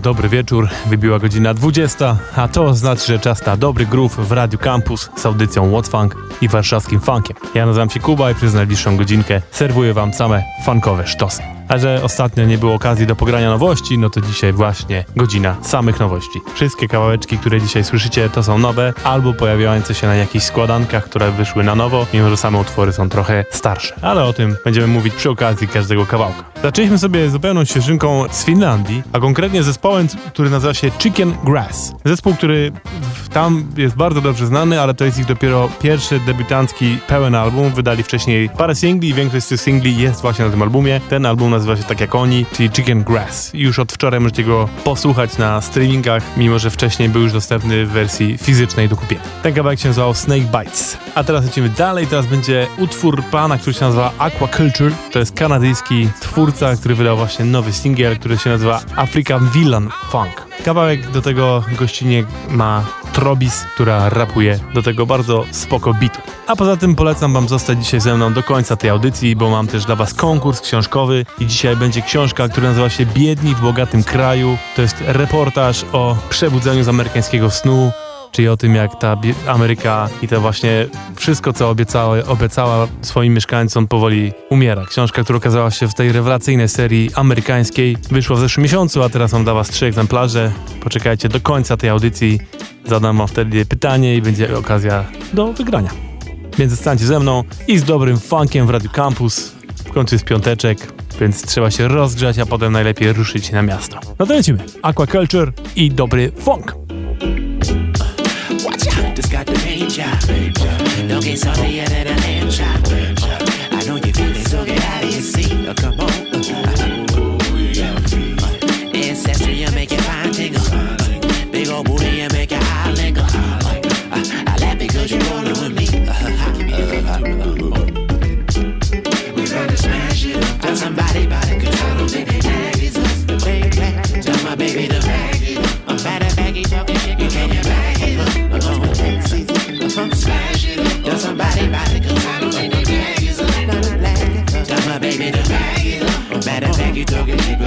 dobry wieczór. Wybiła godzina 20, a to znaczy, że czas na dobry groove w Radiu Campus z audycją What Funk i warszawskim funkiem. Ja nazywam się Kuba i przez najbliższą godzinkę serwuję wam same funkowe sztosy. A że ostatnio nie było okazji do pogrania nowości, no to dzisiaj właśnie godzina samych nowości. Wszystkie kawałeczki, które dzisiaj słyszycie, to są nowe albo pojawiające się na jakichś składankach, które wyszły na nowo, mimo że same utwory są trochę starsze. Ale o tym będziemy mówić przy okazji każdego kawałka. Zaczęliśmy sobie zupełną świeżynką z Finlandii, a konkretnie zespołem, który nazywa się Chicken Grass. Zespół, który tam jest bardzo dobrze znany, ale to jest ich dopiero pierwszy debiutancki pełen album. Wydali wcześniej parę singli i większość z tych singli jest właśnie na tym albumie. Ten album nazywa się tak jak oni, czyli Chicken Grass. Już od wczoraj możecie go posłuchać na streamingach, mimo że wcześniej był już dostępny w wersji fizycznej do kupienia. Ten kawałek się nazywał Snake Bites. A teraz lecimy dalej, teraz będzie utwór pana, który się nazywa Aquaculture. To jest kanadyjski twórca, który wydał właśnie nowy singiel, który się nazywa African Villain Funk. Kawałek do tego gościnie ma Trobis, która rapuje do tego bardzo spoko bitu. A poza tym polecam wam zostać dzisiaj ze mną do końca tej audycji, bo mam też dla was konkurs książkowy i dzisiaj będzie książka, która nazywa się Biedni w bogatym kraju. To jest reportaż o przebudzeniu z amerykańskiego snu, czyli o tym, jak ta Ameryka i to właśnie wszystko, co obiecała, obiecała swoim mieszkańcom, powoli umiera. Książka, która okazała się w tej rewelacyjnej serii amerykańskiej, wyszła w zeszłym miesiącu, a teraz mam dla Was trzy egzemplarze. Poczekajcie do końca tej audycji, zadam Wam wtedy pytanie i będzie okazja do wygrania. Więc zostańcie ze mną i z dobrym funkiem w Radio Campus. W końcu jest piąteczek, więc trzeba się rozgrzać, a potem najlepiej ruszyć na miasto. No to lecimy. Aquaculture i dobry funk. Don't get salty, you're the danger. you talking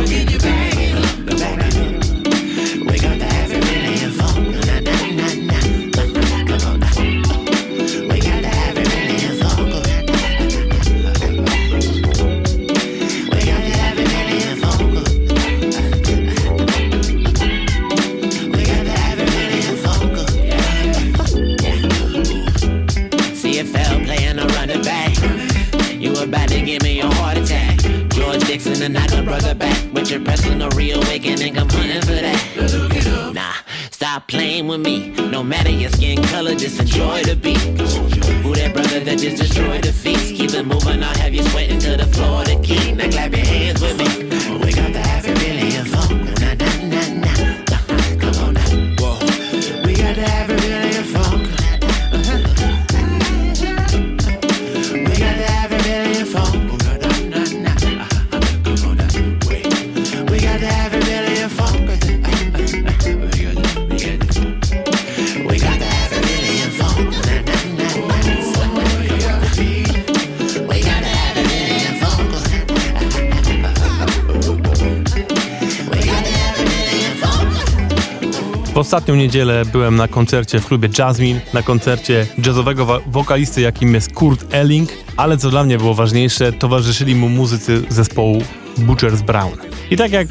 ostatnią niedzielę byłem na koncercie w klubie Jasmine, na koncercie jazzowego wokalisty, jakim jest Kurt Elling, ale co dla mnie było ważniejsze, towarzyszyli mu muzycy zespołu Butcher's Brown. I tak jak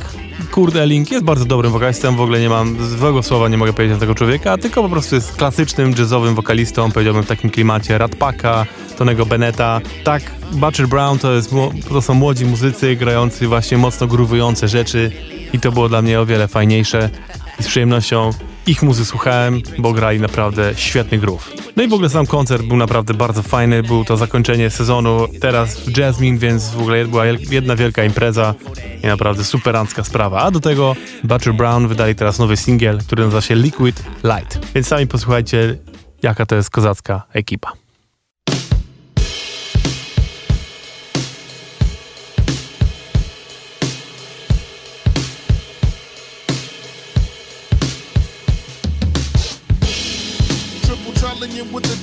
Kurt Elling jest bardzo dobrym wokalistą, w ogóle nie mam złego słowa, nie mogę powiedzieć na tego człowieka, tylko po prostu jest klasycznym jazzowym wokalistą, powiedziałbym w takim klimacie Rat Packa, Tonego Beneta. Tak, Butcher Brown to, jest, to są młodzi muzycy grający właśnie mocno gruwujące rzeczy i to było dla mnie o wiele fajniejsze i z przyjemnością ich muzy słuchałem, bo grali naprawdę świetny groove. No i w ogóle sam koncert był naprawdę bardzo fajny, był to zakończenie sezonu teraz w Jasmine, więc w ogóle była jedna wielka impreza i naprawdę superancka sprawa. A do tego Butcher Brown wydali teraz nowy singiel, który nazywa się Liquid Light. Więc sami posłuchajcie, jaka to jest kozacka ekipa.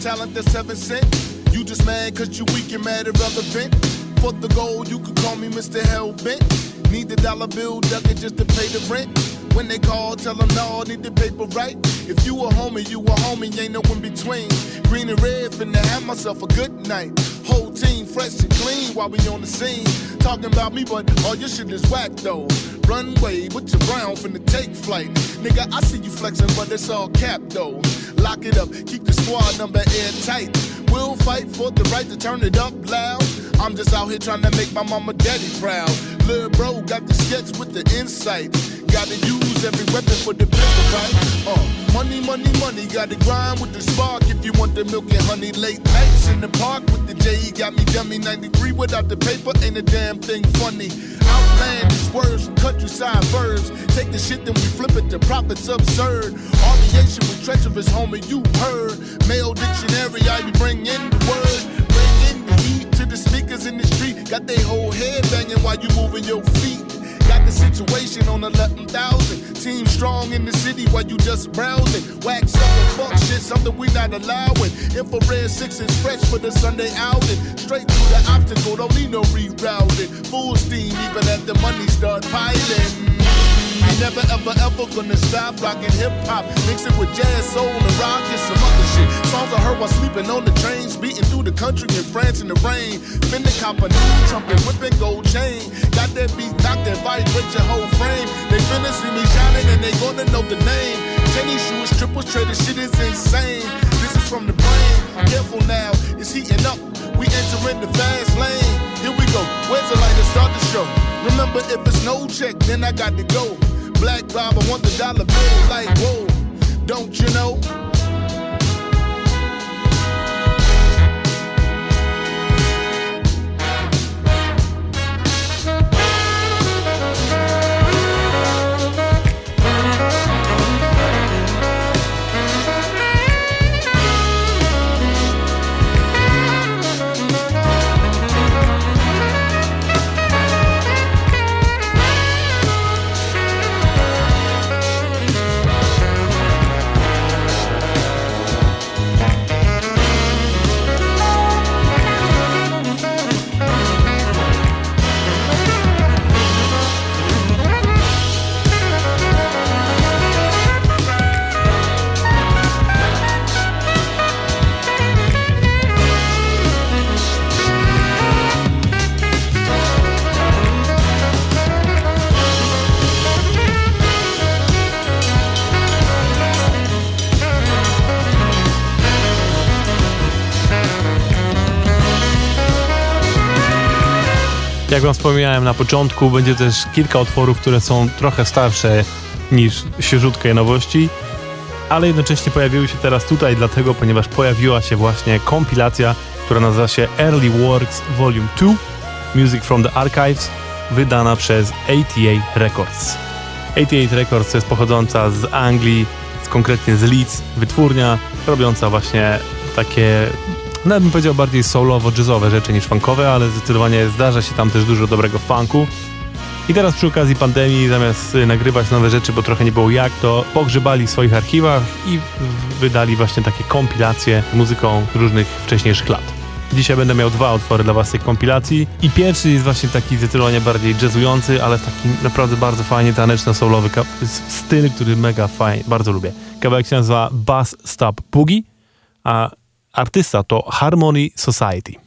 Talent that's heaven sent. You just mad cause you weak and mad irrelevant. For the gold, you could call me Mr. Hellbent. Need the dollar bill, duck it just to pay the rent. When they call, tell them no, need the paper right. If you a homie, you a homie, ain't no in between. Green and red, finna have myself a good night. Whole team fresh and clean while we on the scene. Talking about me, but all your shit is whack though. Runway with your brown finna take flight. Nigga, I see you flexing, but it's all cap though. Lock it up, keep the squad number airtight. We'll fight for the right to turn it up loud. I'm just out here trying to make my mama daddy proud. Lil' bro got the sketch with the insight. Gotta use every weapon for the paper, right? Uh, money, money, money. Gotta grind with the spark if you want the milk and honey. Late nights in the park with the J. Got me dummy 93 without the paper. Ain't a damn thing funny. Outlandish words from countryside verbs. Take the shit, then we flip it to profits absurd. Aviation with treacherous, homie, you heard. Male dictionary, I be bringing the word. Bring in the heat to the speakers in the street. Got they whole head banging while you moving your feet. Got the situation on 11,000. Team strong in the city while you just browsing. Wax up and fuck shit, something we not allowing. Infrared six is fresh for the Sunday outing. Straight through the obstacle, don't need no rerouting. Full steam, even at the money start piling. Never ever ever gonna stop rocking hip hop. Mix it with jazz, soul, and rock and some other shit. Songs I heard while sleeping on the trains, beating through the country in France in the rain. The cop a new trumpet, whipping gold chain. Got that beat knocked that vibe, vibrate your whole frame. They finna see me shining and they gonna know the name. Tennis shoes, triple trader, shit is insane. This is from the brain. Careful now, it's heating up. We entering the fast lane. Here we go. Where's the light to start the show? Remember, if it's no check, then I got to go. Black Bob, I want the dollar bill like, whoa, don't you know? Jak wam wspomniałem na początku, będzie też kilka utworów, które są trochę starsze niż świeżutkie nowości, ale jednocześnie pojawiły się teraz tutaj dlatego, ponieważ pojawiła się właśnie kompilacja, która nazywa się Early Works Volume 2 Music from the Archives, wydana przez 88 Records. 88 Records jest pochodząca z Anglii, konkretnie z Leeds, wytwórnia robiąca właśnie takie nawet bym powiedział bardziej soulowo-jazzowe rzeczy niż funkowe, ale zdecydowanie zdarza się tam też dużo dobrego funku. I teraz przy okazji pandemii, zamiast nagrywać nowe rzeczy, bo trochę nie było jak, to pogrzebali w swoich archiwach i wydali właśnie takie kompilacje muzyką różnych wcześniejszych lat. Dzisiaj będę miał dwa utwory dla was tej kompilacji i pierwszy jest właśnie taki zdecydowanie bardziej jazzujący, ale taki naprawdę bardzo fajnie taneczno-soulowy styl, który mega fajnie, bardzo lubię. Kawałek się nazywa Bass Stop Boogie, a artysta to Harmony Society.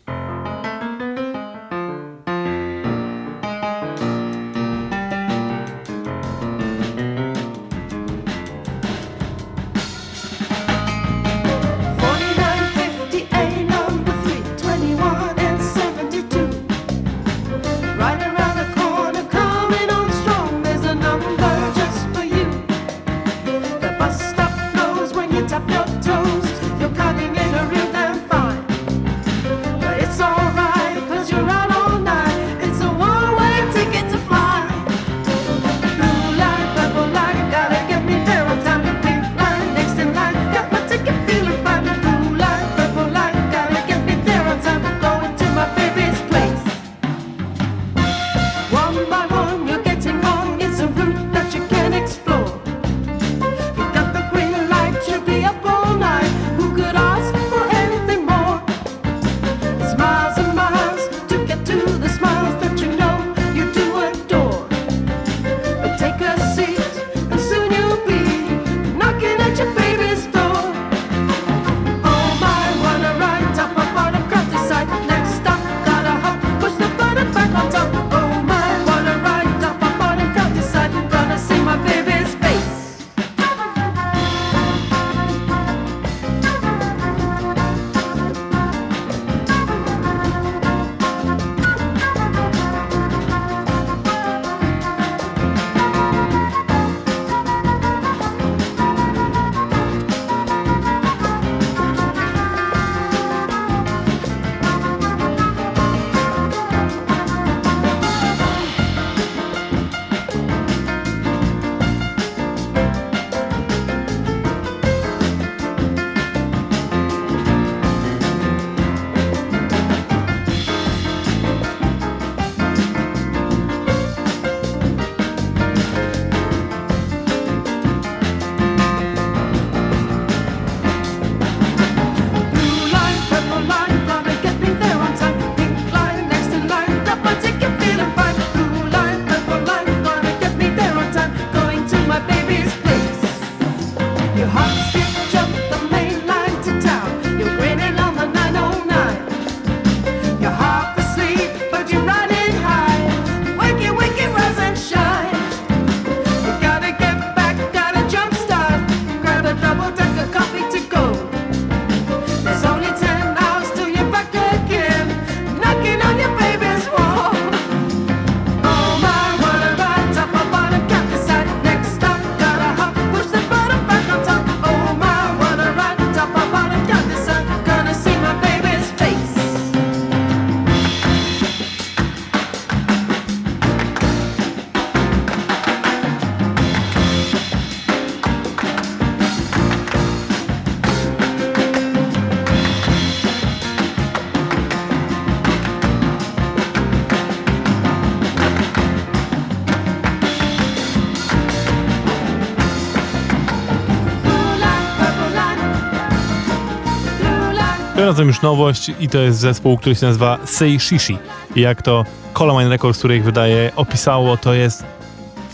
Razem już nowość i to jest zespół, który się nazywa Sei Shishi. I jak to Colomine Records, który ich wydaje, opisało, to jest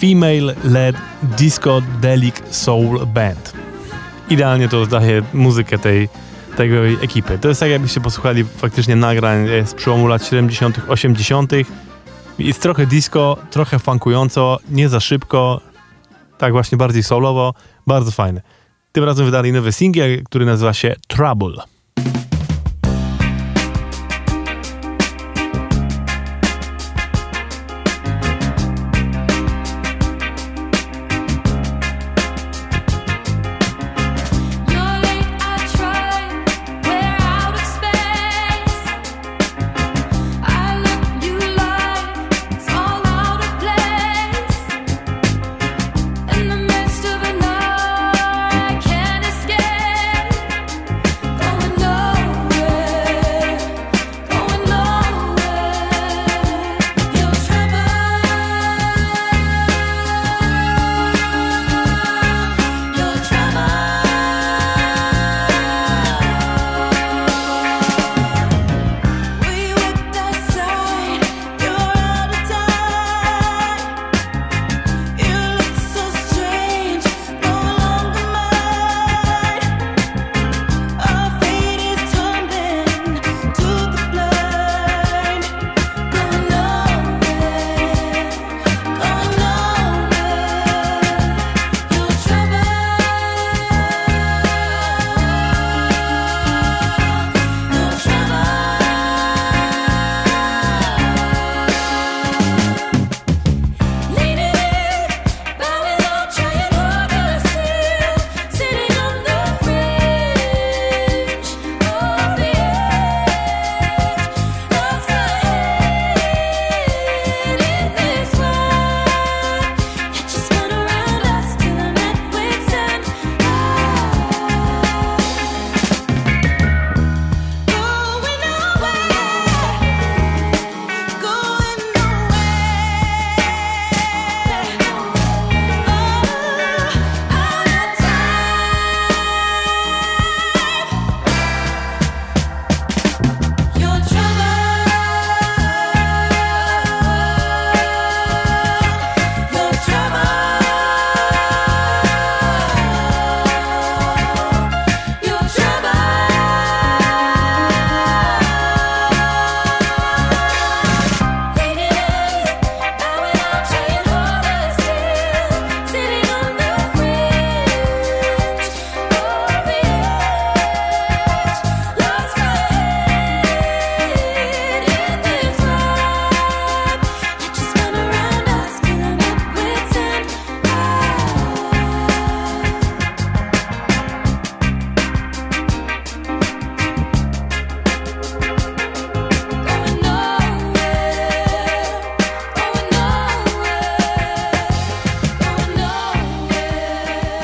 Female-led Disco Delic Soul Band. Idealnie to daje muzykę tej, tej ekipy. To jest tak, jakbyście posłuchali faktycznie nagrań z przełomu lat 70., 80. Jest trochę disco, trochę funkująco, nie za szybko, tak właśnie bardziej solowo, bardzo fajne. Tym razem wydali nowy singiel, który nazywa się Trouble.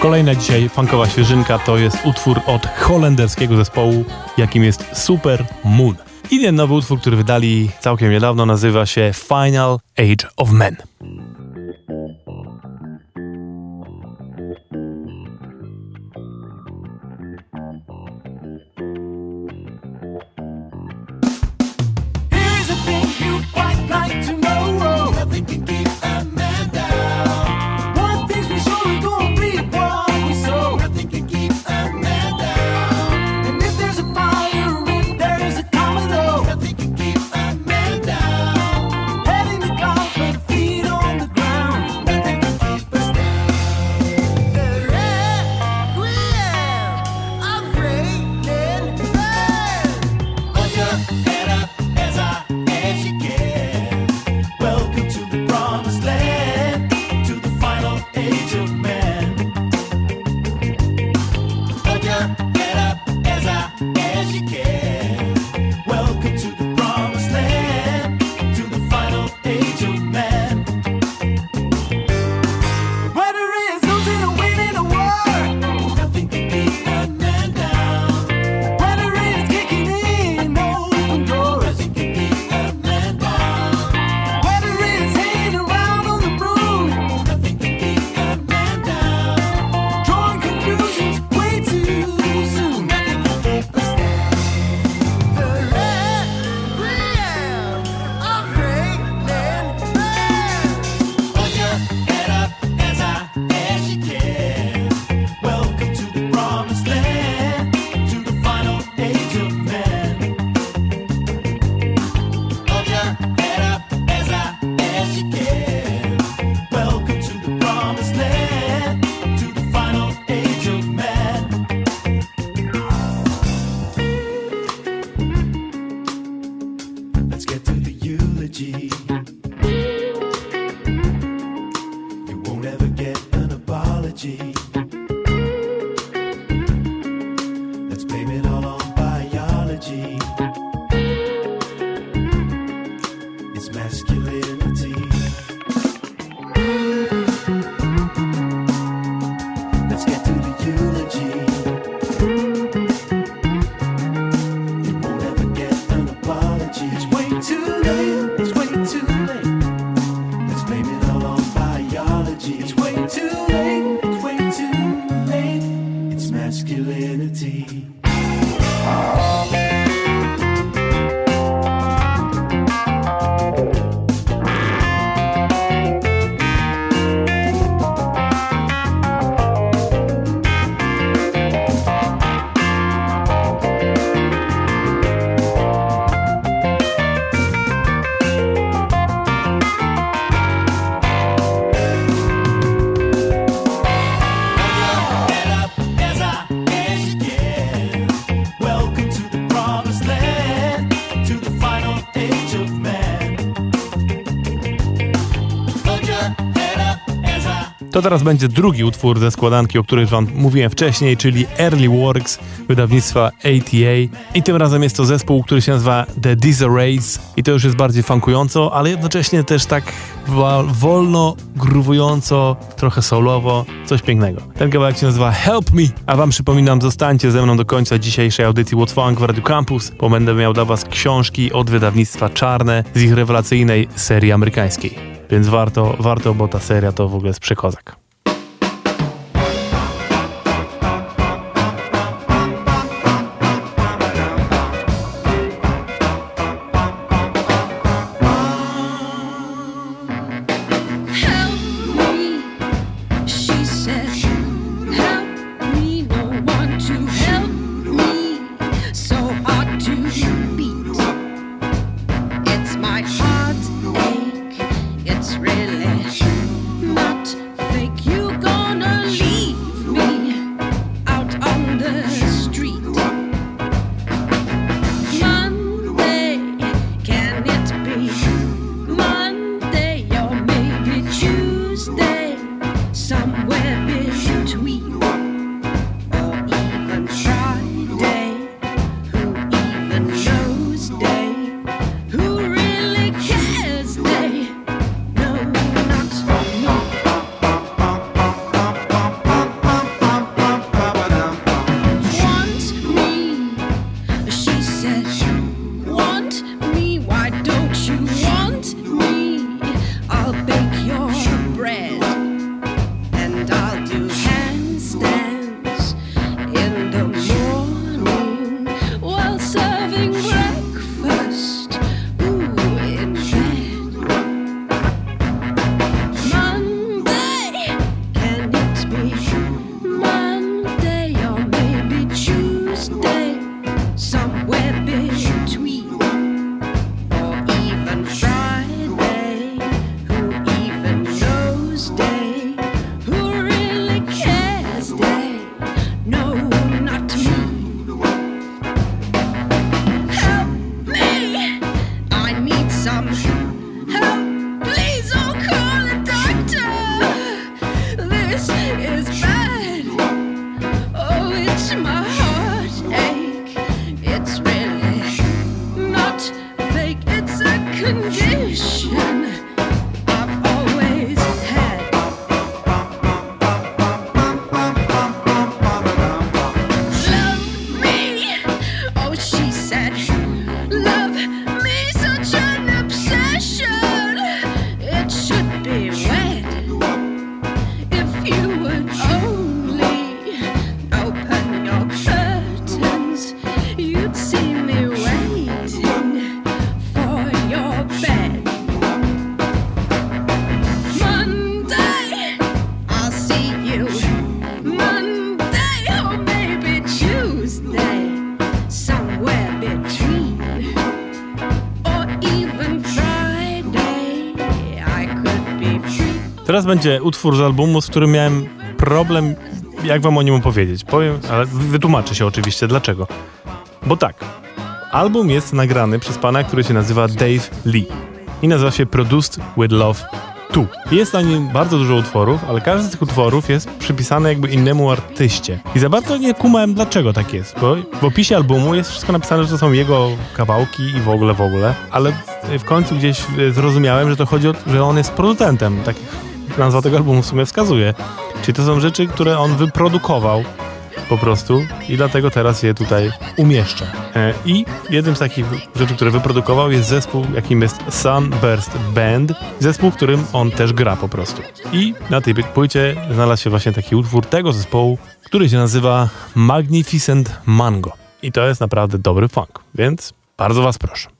Kolejna dzisiaj funkowa świeżynka to jest utwór od holenderskiego zespołu, jakim jest Super Moon. I ten nowy utwór, który wydali całkiem niedawno, nazywa się Final Age of Men. To teraz będzie drugi utwór ze składanki, o której wam mówiłem wcześniej, czyli Early Works wydawnictwa ATA. I tym razem jest to zespół, który się nazywa The Disarrays i to już jest bardziej funkująco, ale jednocześnie też tak wolno, gruwująco, trochę solowo, coś pięknego. Ten kawałek się nazywa Help Me, a wam przypominam, zostańcie ze mną do końca dzisiejszej audycji What's Funk w Radio Campus, bo będę miał dla was książki od wydawnictwa Czarne z ich rewelacyjnej serii amerykańskiej. Więc warto, warto, bo ta seria to w ogóle jest przekozak. Teraz będzie utwór z albumu, z którym miałem problem, jak wam o nim opowiedzieć. Powiem, ale wytłumaczę się oczywiście dlaczego. Bo tak, album jest nagrany przez pana, który się nazywa Dave Lee i nazywa się Produced with Love 2. Jest na nim bardzo dużo utworów, ale każdy z tych utworów jest przypisany jakby innemu artyście. I za bardzo nie kumałem dlaczego tak jest, bo w opisie albumu jest wszystko napisane, że to są jego kawałki i w ogóle, w ogóle, ale w końcu gdzieś zrozumiałem, że to chodzi o, że on jest producentem takich nazwa tego albumu w sumie wskazuje. Czyli to są rzeczy, które on wyprodukował po prostu i dlatego teraz je tutaj umieszczę. E, I jednym z takich rzeczy, które wyprodukował jest zespół, jakim jest Sunburst Band, zespół, w którym on też gra po prostu. I na tej płycie znalazł się właśnie taki utwór tego zespołu, który się nazywa Magnificent Mango. I to jest naprawdę dobry funk, więc bardzo was proszę.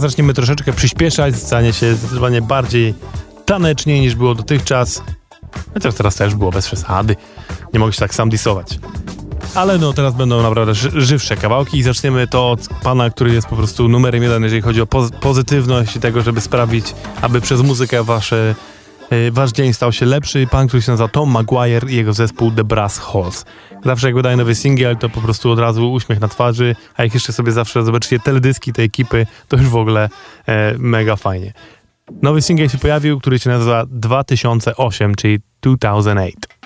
Teraz zaczniemy troszeczkę przyspieszać, stanie się zdecydowanie bardziej tanecznie niż było dotychczas. Chociaż teraz też było bez przesady. Nie mogę się tak sam disować. Ale no teraz będą naprawdę żywsze kawałki i zaczniemy to od pana, który jest po prostu numerem jeden, jeżeli chodzi o poz pozytywność i tego, żeby sprawić, aby przez muzykę wasze, wasz dzień stał się lepszy. Pan, który się nazywa Tom Maguire i jego zespół The Brass Halls. Zawsze jak wydaje nowy singiel, to po prostu od razu uśmiech na twarzy, a jak jeszcze sobie zawsze zobaczycie teledyski tej ekipy, to już w ogóle e, mega fajnie. Nowy singiel się pojawił, który się nazywa 2008, czyli 2008.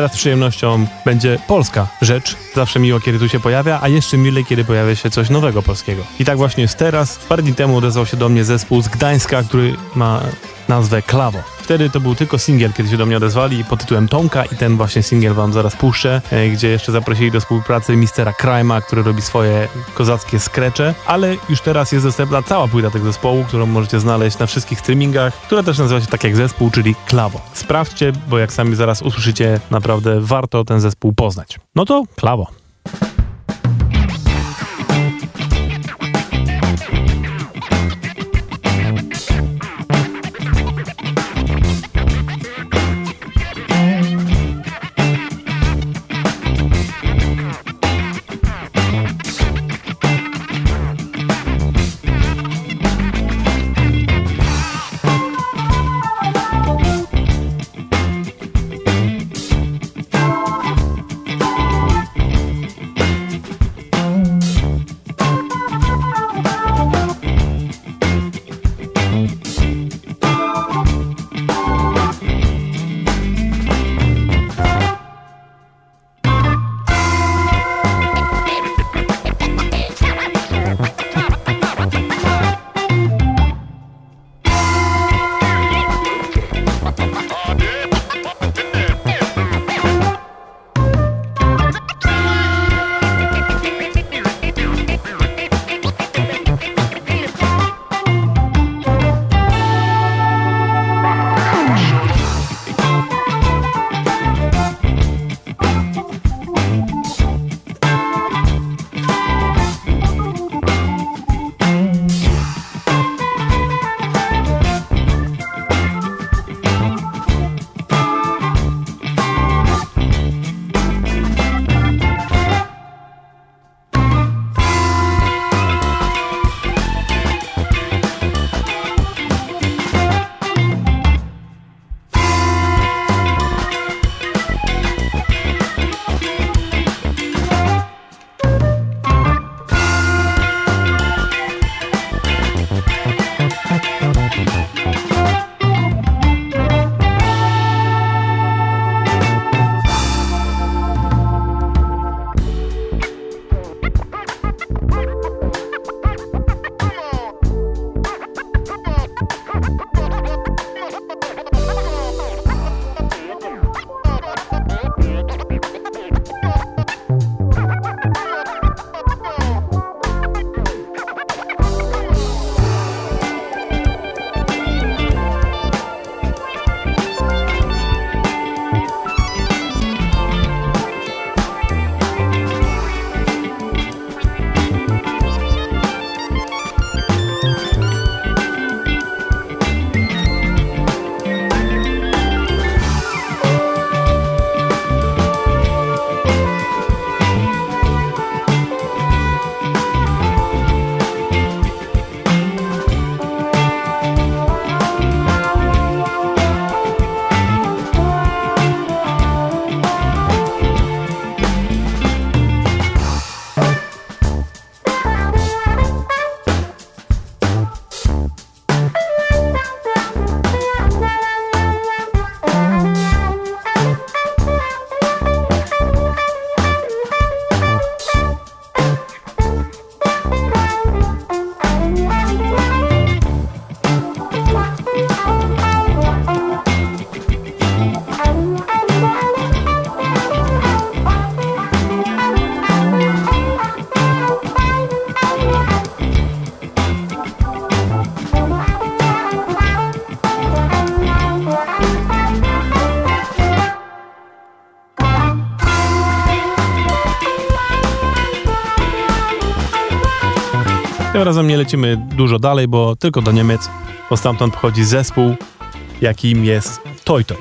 Teraz przyjemnością będzie polska rzecz. Zawsze miło, kiedy tu się pojawia, a jeszcze milej, kiedy pojawia się coś nowego polskiego. I tak właśnie jest teraz. Parę dni temu odezwał się do mnie zespół z Gdańska, który ma nazwę Klawo. Wtedy to był tylko singiel, kiedy się do mnie odezwali pod tytułem Tomka i ten właśnie singiel wam zaraz puszczę, e, gdzie jeszcze zaprosili do współpracy mistera Krajma, który robi swoje kozackie skrecze, ale już teraz jest dostępna cała płyta tego zespołu, którą możecie znaleźć na wszystkich streamingach, która też nazywa się tak jak zespół, czyli Klawo. Sprawdźcie, bo jak sami zaraz usłyszycie, naprawdę warto ten zespół poznać. No to Klawo. Razem nie lecimy dużo dalej, bo tylko do Niemiec, bo stamtąd pochodzi zespół, jakim jest Toy Toy.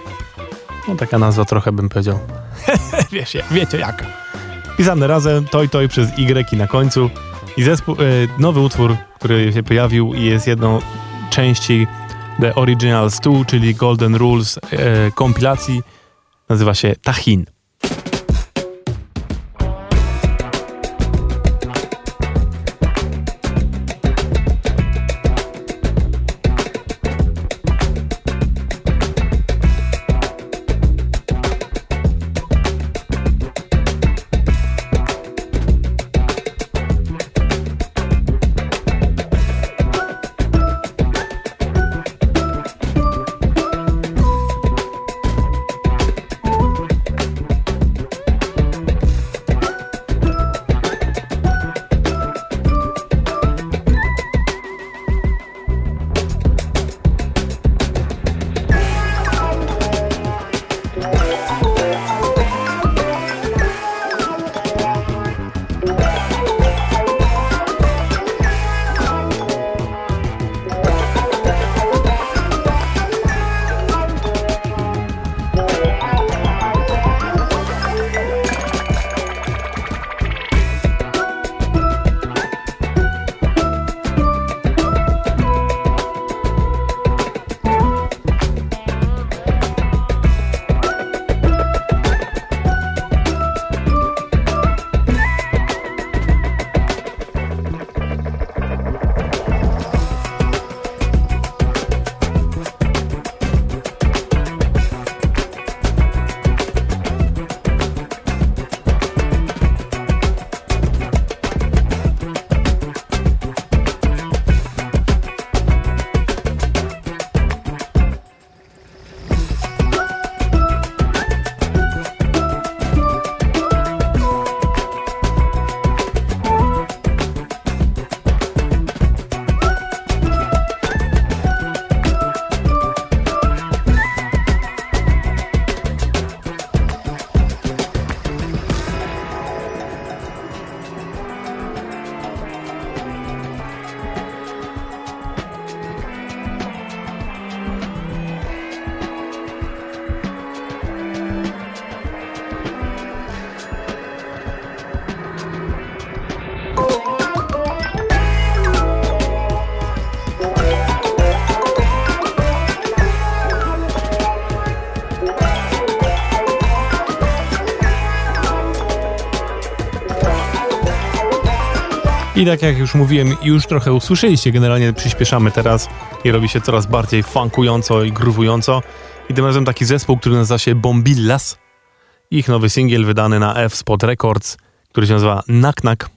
No taka nazwa trochę bym powiedział. Wiecie, wiecie jaka. Pisane razem Toy Toy przez Y na końcu i zespół, e, nowy utwór, który się pojawił i jest jedną części The Original 2, czyli Golden Rules e, kompilacji, nazywa się Tahin. I tak jak już mówiłem, już trochę usłyszeliście, generalnie przyspieszamy teraz i robi się coraz bardziej funkująco i gruwująco. I tym razem taki zespół, który nazywa się Bombillas. Ich nowy singiel wydany na F-Spot Records, który się nazywa Nak Nak.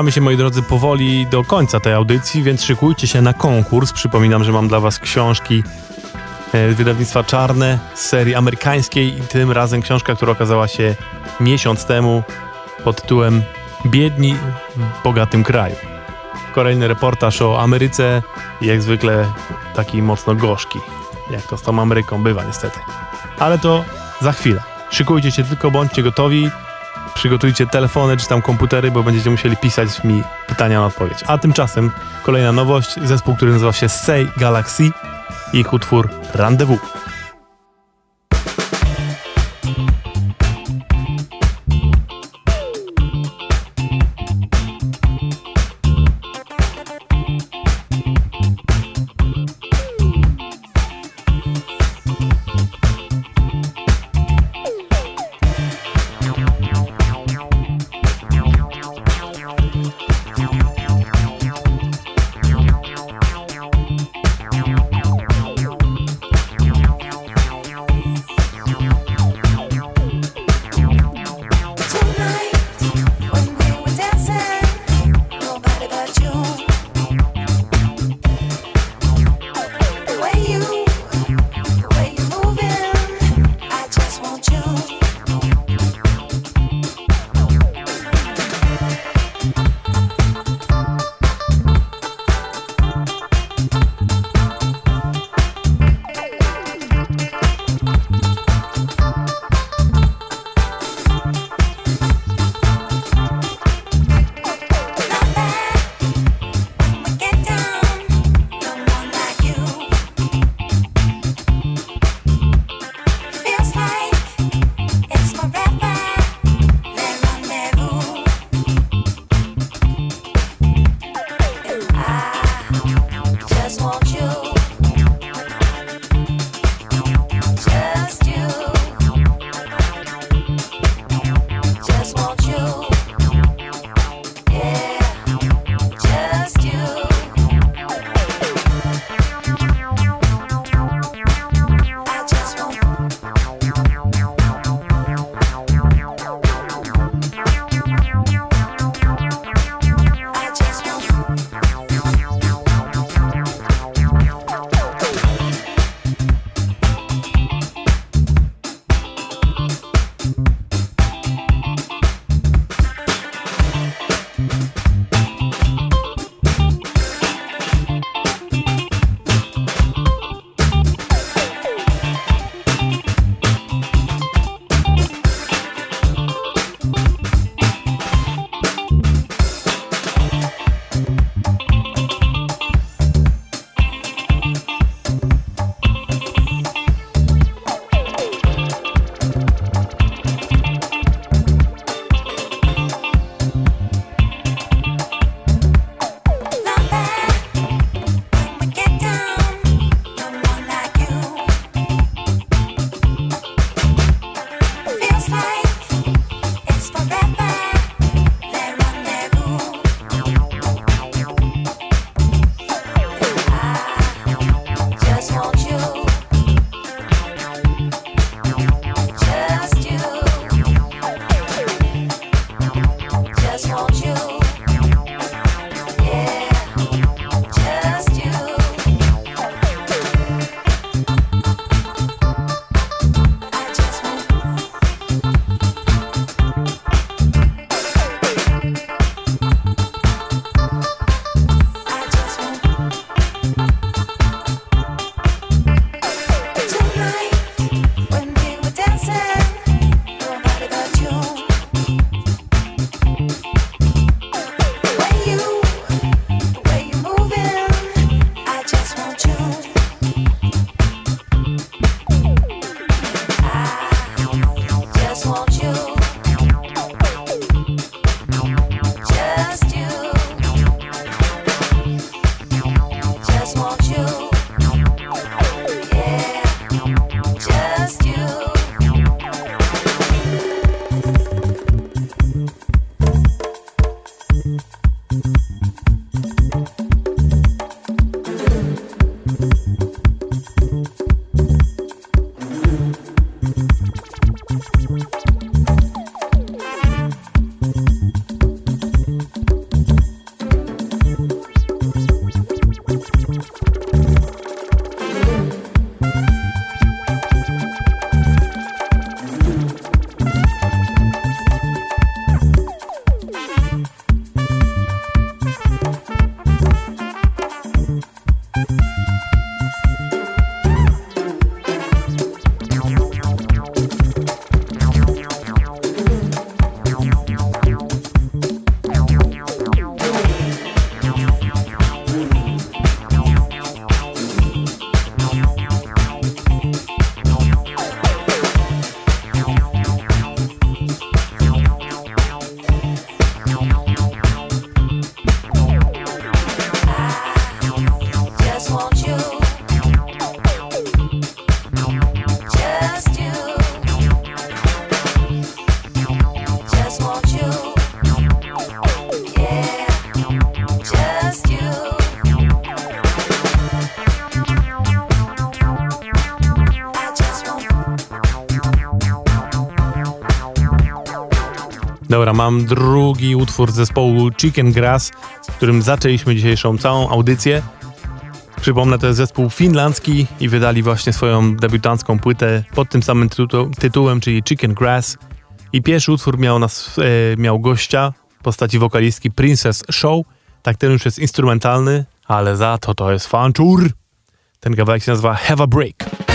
Zbliżamy się, moi drodzy, powoli do końca tej audycji, więc szykujcie się na konkurs. Przypominam, że mam dla Was książki e, z wydawnictwa Czarne z serii amerykańskiej i tym razem książka, która okazała się miesiąc temu pod tytułem Biedni w bogatym kraju. Kolejny reportaż o Ameryce, jak zwykle taki mocno gorzki, jak to z tą Ameryką bywa niestety. Ale to za chwilę. Szykujcie się, tylko bądźcie gotowi. Przygotujcie telefony czy tam komputery, bo będziecie musieli pisać mi pytania na odpowiedź. A tymczasem kolejna nowość, zespół, który nazywa się Say Galaxy i ich utwór Rendezvous. Dobra, mam drugi utwór zespołu Chicken Grass, którym zaczęliśmy dzisiejszą całą audycję. Przypomnę, to jest zespół finlandzki i wydali właśnie swoją debiutancką płytę pod tym samym tytu tytułem, czyli Chicken Grass. I pierwszy utwór miał, nas, e, miał gościa w postaci wokalistki Princess Show. Tak, ten już jest instrumentalny, ale za to to jest fanczur. Ten kawałek się nazywa Have a Break.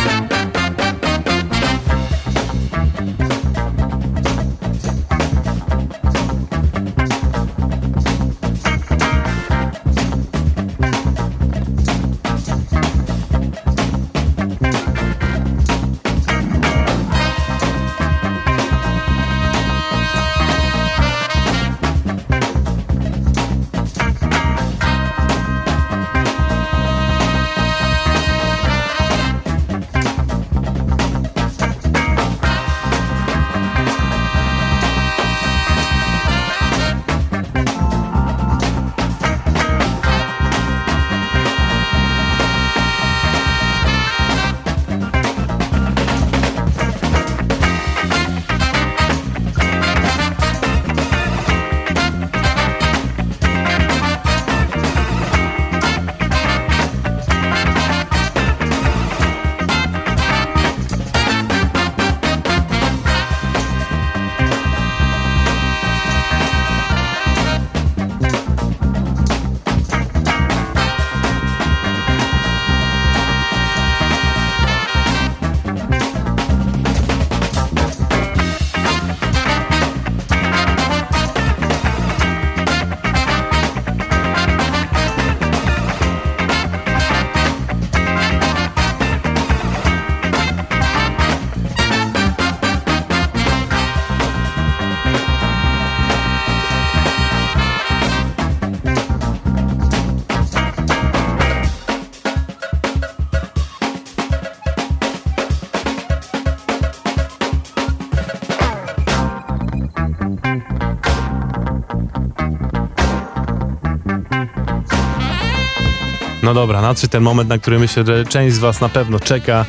Dobra, nadszedł ten moment, na który myślę, że część z Was na pewno czeka.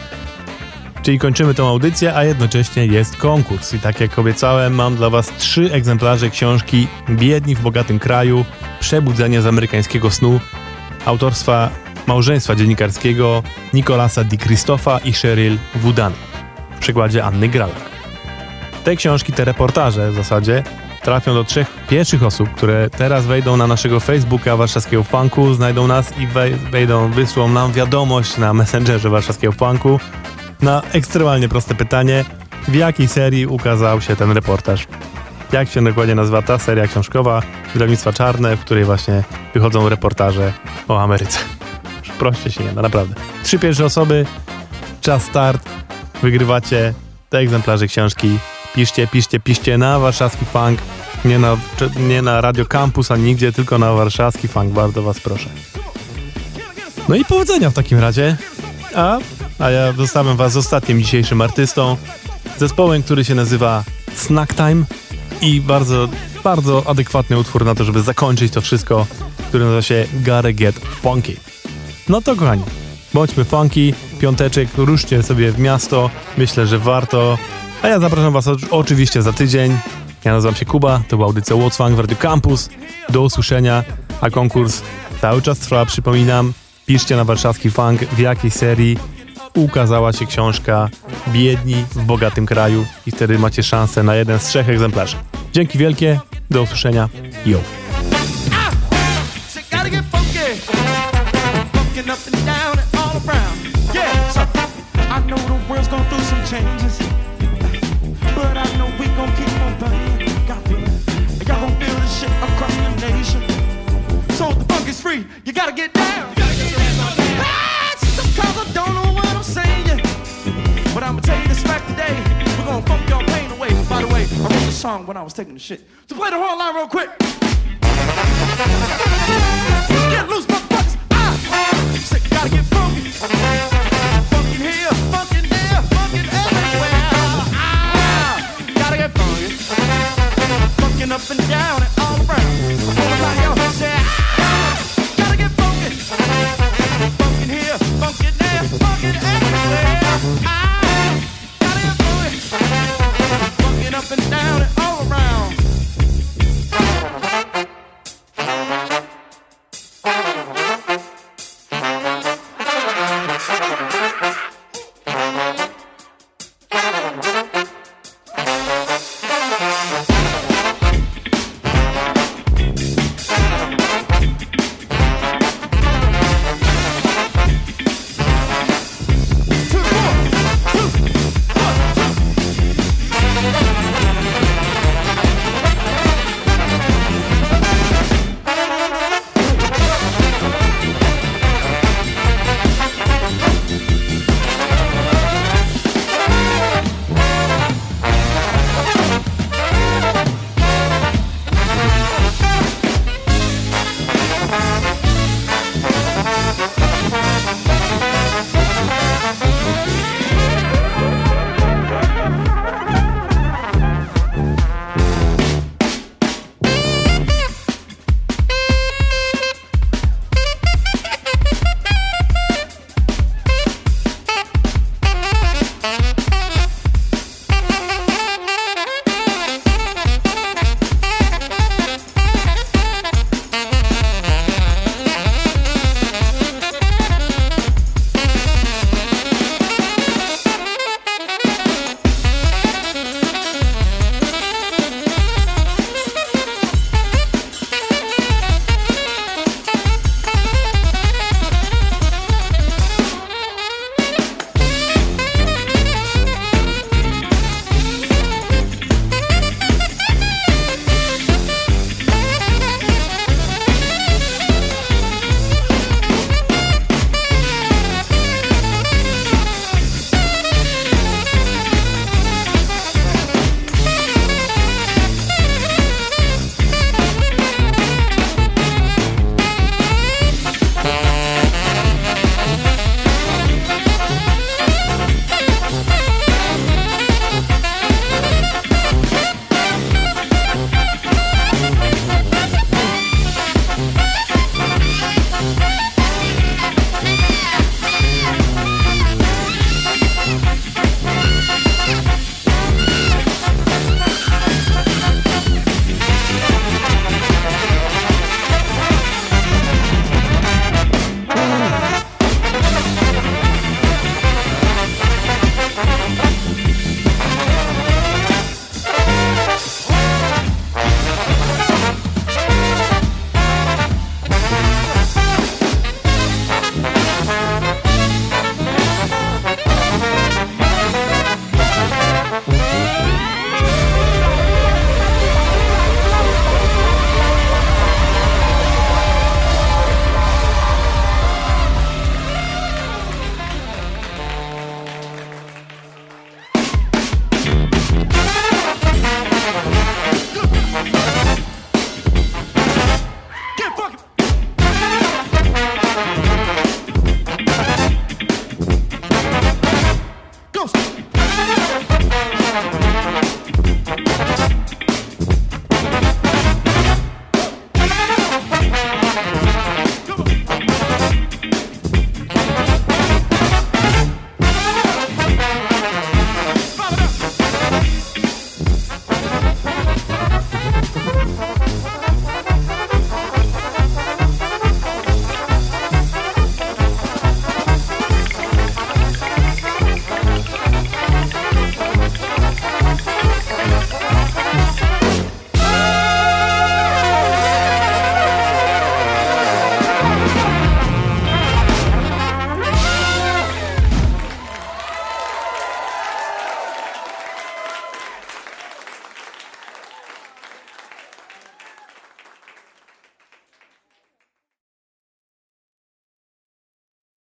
Czyli kończymy tą audycję, a jednocześnie jest konkurs. I tak jak obiecałem, mam dla Was trzy egzemplarze książki Biedni w bogatym kraju Przebudzenie z amerykańskiego snu autorstwa małżeństwa dziennikarskiego Nicolasa Di Christofa i Cheryl Wudany w przykładzie Anny Gralak. Te książki, te reportaże w zasadzie trafią do trzech pierwszych osób, które teraz wejdą na naszego Facebooka Warszawskiego Funku, znajdą nas i wejdą, wysłą nam wiadomość na Messengerze Warszawskiego Funku na ekstremalnie proste pytanie, w jakiej serii ukazał się ten reportaż? Jak się dokładnie nazywa ta seria książkowa wydawnictwa Czarne, w której właśnie wychodzą reportaże o Ameryce? Proście się nie da, naprawdę. Trzy pierwsze osoby, czas start, wygrywacie te egzemplarze książki Piszcie, piszcie, piszcie na warszawski funk. Nie na, nie na Radio Campus, ani nigdzie, tylko na warszawski funk. Bardzo was proszę. No i powodzenia w takim razie. A, a ja zostawiam was z ostatnim dzisiejszym artystą. Zespołem, który się nazywa Snack Time i bardzo, bardzo adekwatny utwór na to, żeby zakończyć to wszystko, który nazywa się Gotta Get Funky. No to kochani, bądźmy funky, piąteczek, ruszcie sobie w miasto. Myślę, że warto a ja zapraszam Was oczywiście za tydzień. Ja nazywam się Kuba, to była audycja What's w Radio Campus. Do usłyszenia, a konkurs cały czas trwa, przypominam. Piszcie na warszawski funk, w jakiej serii ukazała się książka Biedni w bogatym kraju i wtedy macie szansę na jeden z trzech egzemplarzy. Dzięki wielkie, do usłyszenia. Yo! get down. Ah, I don't know what I'm saying, yeah. but I'ma tell you this fact today. We're gonna funk pain away. By the way, I wrote the song when I was taking the shit. So play the whole line real quick. Get loose, motherfuckers. Ah, sick, gotta get funky. Funky here, funky there, funky everywhere. Ah, gotta get funky. Funkin' up and down.